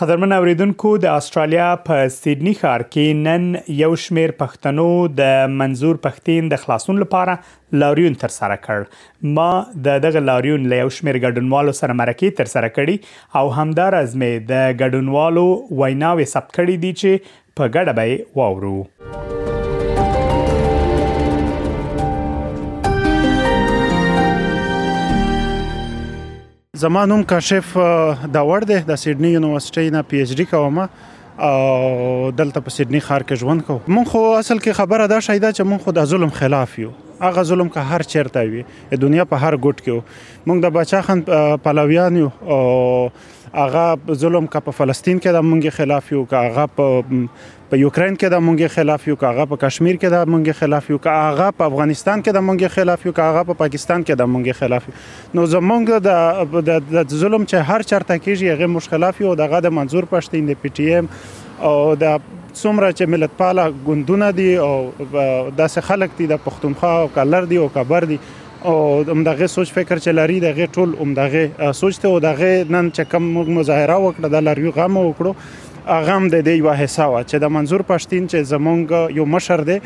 قدرمن اوریدونکو د استرالیا په سیدنی ښار کې نن یو شمیر پښتنو د منظور پښتین د خلاصون لپاره لاریون تر سره کړ ما د دغه لاریون له یو شمیر ګډونوالو سره مرکه تر سره کړې او همدارز مې د ګډونوالو ویناوې ثبت کړې دي چې په ګډه به یې واورو. زما نوم کاشف داوړ دی د سیدنی یونیورسيټي نه پی ایچ ډی کوم او دلته په سیدنی ښار کې ژوند کوم مونږ خو اصل کې خبره دا شایده چې مونږ خو د ظلم خلاف یو هغه ظلم که هر چیرته وي د دنیا په هر ګټ کې مونږ د بچا خان پلویان یو او هغه ظلم کا په فلسطین کې د مونږ خلاف یو کا هغه په په یوکرين کې د مونږ خلاف یو کا هغه په کشمیر کې د مونږ خلاف یو کا هغه په افغانستان کې د مونږ خلاف یو کا هغه په پاکستان کې د مونږ خلاف نو زمونږ د ظلم چې هر چرته کېږي هغه مونږ خلاف یو دغه د منظور پښتین د پی ټی ایم او د څومره چې ملت پاله ګوندونه دي او داسې خلک دي د پښتونخوا او کلر دي او کبر دي او همدغه سوچ فکر چې لري دغه ټول همدغه سوچ ته او دغه نن چې کوم موږ مظاهره وکړه د لري غم وکړو هغه هم د دې یو حصہ و چې د منظور پښتین چې زمونږ یو مشر دی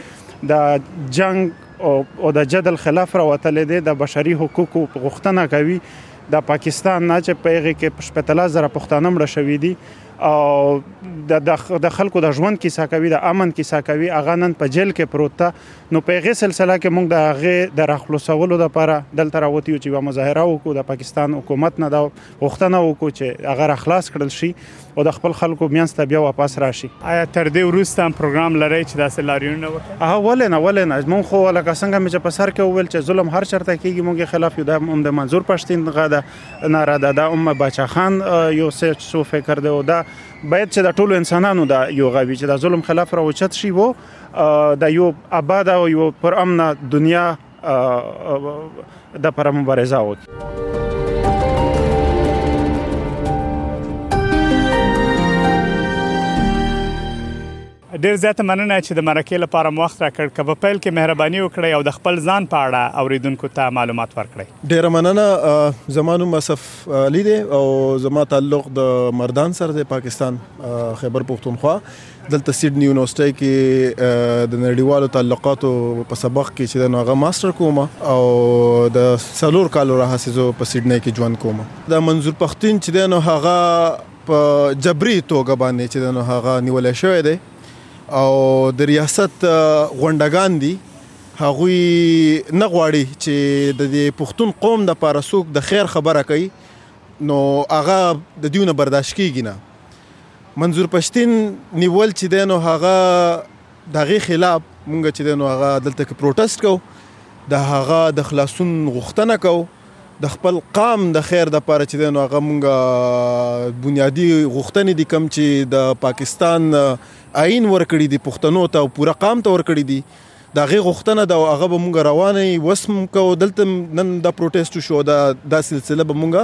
د جنگ او د جدل خلاف راوتل دي د بشري حقوقو غوښتنه کوي د پاکستان نه چې پیغه کې پښپتلا زره پښتانه مړ شوې دي او د خلکو د ژوند کیسه کوي د امن کیسه کوي اغه نن په جیل کې پروت نو په هغې سلسله کې موږ د هغې د راخلوصولو لپاره دلته راوتي یو چې یوه مظاهره وکړو د پاکستان حکومت نه دا غوښتنه وکړو چې هغه راخلاص کړل شي او د خپل خلکو مینځ ته بیا واپس راشي آیا تر دې وروسته هم پروګرام لرئ چې داسې لاریونونه وکړئ هغه ولې نه ولې نه موږ خو لکه څنګه مې چې په سر کې وویل چې ظلم هر چرته کېږي موږ خلاف یو د هم د منظور پښتین غا ده ناره ده دا ام باچا خان یو څه څو فکر دی او دا باید چې د ټولو انسانانو دا یو غوي چې د ظلم خلاف راوچت شي وو د یو آباد او یو پر امن دنیا د پر مبارزه وکړي ډیر زیات مننه چې د مرکې لپاره مو وخت راکړ که په پیل کې مهرباني وکړئ او د خپل ځان په اړه اوریدونکو ته معلومات ورکړئ ډیر مننه زمانو مصف علي دی او زما تعلق د مردان سره د پاکستان خیبر پښتونخوا دلته سیدنی یونیورسټۍ کې د نړیوالو تعلقاتو په سبق کې چې د نوغه ماستر کوم او د سلور کالو راهسیزو په سیدنی کې ژوند کوم د منظور پښتین چې د نو هغه په جبري توګه باندې چې د نو هغه نیول شوی دی او د ریاست غونډګان دي هغوی نه غواړي چې د دې پښتون قوم د پارسوک د خیر خبره کوي نو هغه د دیونه برداشت کیږي نه منظور پشتین نیول چې دی نو هغه د هغې خلاف مونږ چې دی نو هغه دلته کې پروټست کو د هغه د خلاصون غوښتنه کو د خپل قام د خیر د پاره چې دی نو هغه مونږ بنیادی غوښتنې دي کم چې د پاکستان آئین ورکړي دي پښتنو ته او پوره قام ته ورکړي دي د هغه غوښتنه ده او هغه به مونږ روانه یې وسم کو دلته نن دا پروتست شو دا دا سلسله به مونږ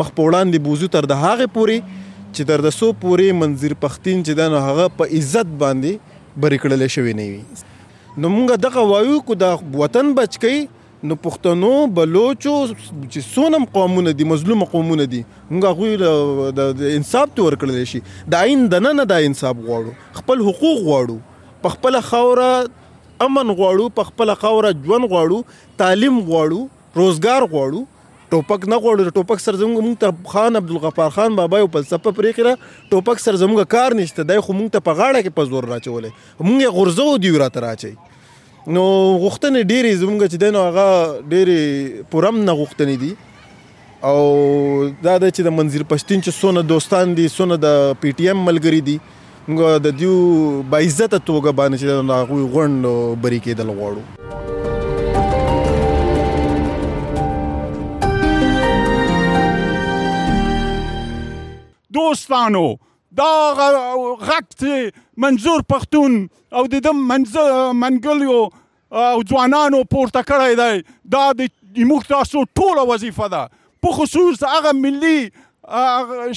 مخ په وړاندې بوزو تر د هغه پوري چې تر د سو پوري منظر پختین چې دنه هغه په عزت باندې بری کړل شوی نه وي نو مونږ دغه وایو کو دا وطن بچکی نو پښتنو بلوچو چې سونم قومونه دي مظلوم قومونه دي موږ هغه د انصاف تور کړل شي د عین دنه نه د انصاف غواړو خپل حقوق غواړو په خپل خوره امن غواړو په خپل خوره ژوند غواړو تعلیم غواړو روزګار غواړو ټوپک نه غواړو ټوپک سر زموږ مونږ ته خان عبد الغفار خان بابا یو فلسفه پرې کړه ټوپک سر زموږ کار نشته دای خو مونږ ته په غاړه کې پزور راچولې مونږه غرزو دی را تراچي نو غوښتنې ډېرې زمونږ چې دی نو هغه ډېرې پورم نه غوښتنې دي او دا د چې د منظر پښتین چې سونه دوستان دي سونه د پی ټی ایم ملګری دي موږ د دیو بایزت توګه باندې چې دا غوي غوند بری کېدل غواړو دوستانو دا غږ چې منظور پښتون او د ده منګلیو او ځوانانو پورته کړی دی دا د موږ تاسو ټوله وظیفه ده په خصوص هغه ملي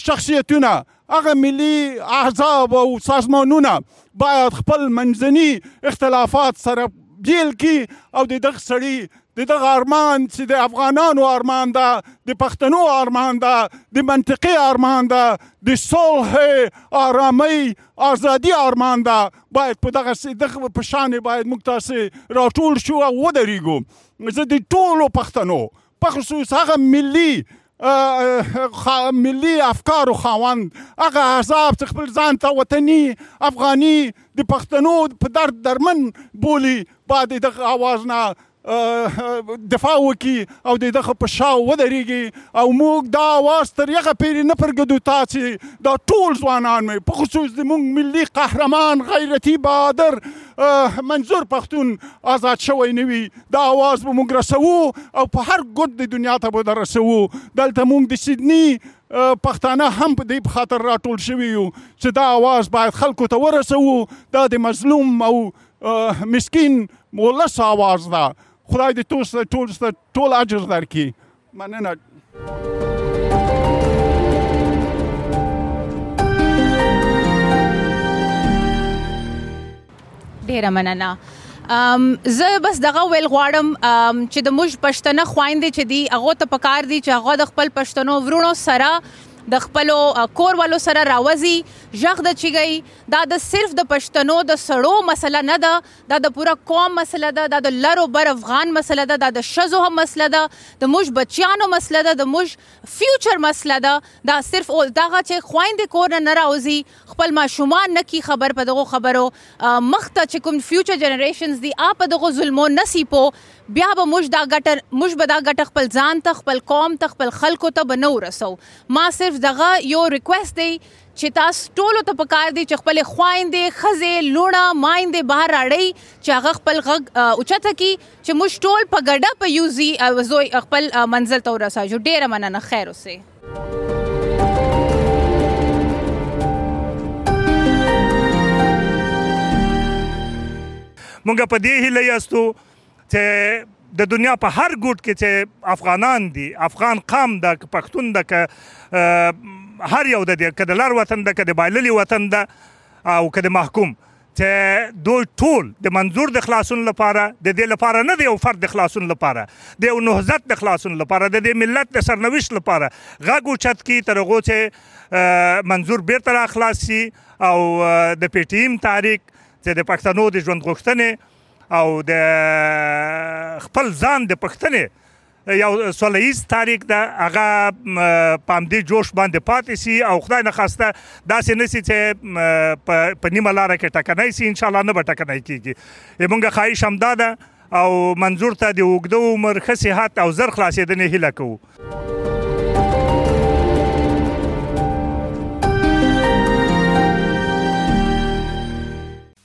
شخصیتونه هغه ملي احزاب او سازمانونه باید خپل منځني اختلافات سره بیل کی او د دغه سړي د دغه ارمان چې د افغانانو ارمان ده د پښتنو ارمان ده د منطقي ارمان ده د صلح آرامۍ ازادي ارمان ده باید په دغه دغه په شان باید موږ تاسو راټول شو او ودرېږو زه د ټولو پښتنو په خصوص هغه ملي ملي افکارو خاوند هغه احزاب چې خپل ځان ته وطني افغاني د پښتنو په درد درمن بولی باید دغه اواز نه دفاع وکي او د دغه په شا ودرېږي او موږ دا اواز تر هغه پیرې نه پرګدو تا چې دا ټول ځوانان مې په خصوص د موږ ملي قهرمان غیرتي بهادر منظور پښتون آزاد شوی نه وي دا اواز به موږ رسوو او په هر ګوت د دنیا ته به رسوو دلته موږ د سیدنی پښتانه هم په دې خاطر راټول شوی یو چې دا اواز باید خلکو ته ورسوو دا د مظلوم او مسکین ولس اواز ده خدای دې تاسو ټول ټول اجر درکړي مننه ډیره مننه ام زه بس دغه ویل غواړم چې د موږ پښتنه خويندې چې دی هغه ته پکار دي چې هغه د خپل پښتنو ورونو سره د خپل کور والو سره راوځي ژغ د چیږي دا د صرف د پښتنو د سړو مسله نه ده دا د پوره قوم مسله ده، دا د لر او بر افغان مسله ده، دا د ښځو هم مسله ده، د موږ بچیانو مسله ده، د موږ فیوچر مسله ده، دا صرف او دغه چې خویندې کور نه نه راوځي، خپل ماشومان نه کړي خبر په دغو خبرو، مخ ته چې کوم فیوچر جنریشنز دي هغه په دغو ظلمو نه شي پوه، بیا به موږ دا ګټه، موږ به دا ګټه خپل ځان ته، خپل قوم ته، خپل خلکو ته به نه ورسوو. ما صرف دغه یو ریکویسټ دی چې تاسو ټولو ته پکار دی چې خپل خويندې خزه لونه مایندې بهر راړی چې هغه خپل غږ اوچته کی چې موږ ټول په ګډه په یوزي زوی خپل منزل ته ورساجو ډیره مننه خیر اوسه مونږ په دې هیله یاستو چې د دنیا په هر ګوټ کې چې افغانان دي افغان قام ده که پښتون ده که هر یو ده که د لر وطن ده که د بایللي وطن ده او که د محکوم چې دوی ټول د منظور د خلاصون لپاره د دې لپاره نه دی یو فرد د خلاصون لپاره د یو نهضت د خلاصون لپاره د دې ملت د سرنوشت لپاره غږ اوچت کی تر هغو چې منظور بیرته را خلاص شي او د پی ټی ایم تحریک چې د پښتنو د ژوند غوښتنې او د خپل ځان د پښتنې یو سولېز تاریخ دا هغه پام دې جوش باندې پاتې سي او خدای نه خواسته دا سي نسی چې په نیمه لار کې ټکنای سي ان شاء الله نه به ټکنای کیږي موږ خواهش هم دا ده او منظور ته د وګدو عمر خصيحت او زر خلاصېدنې هله کوو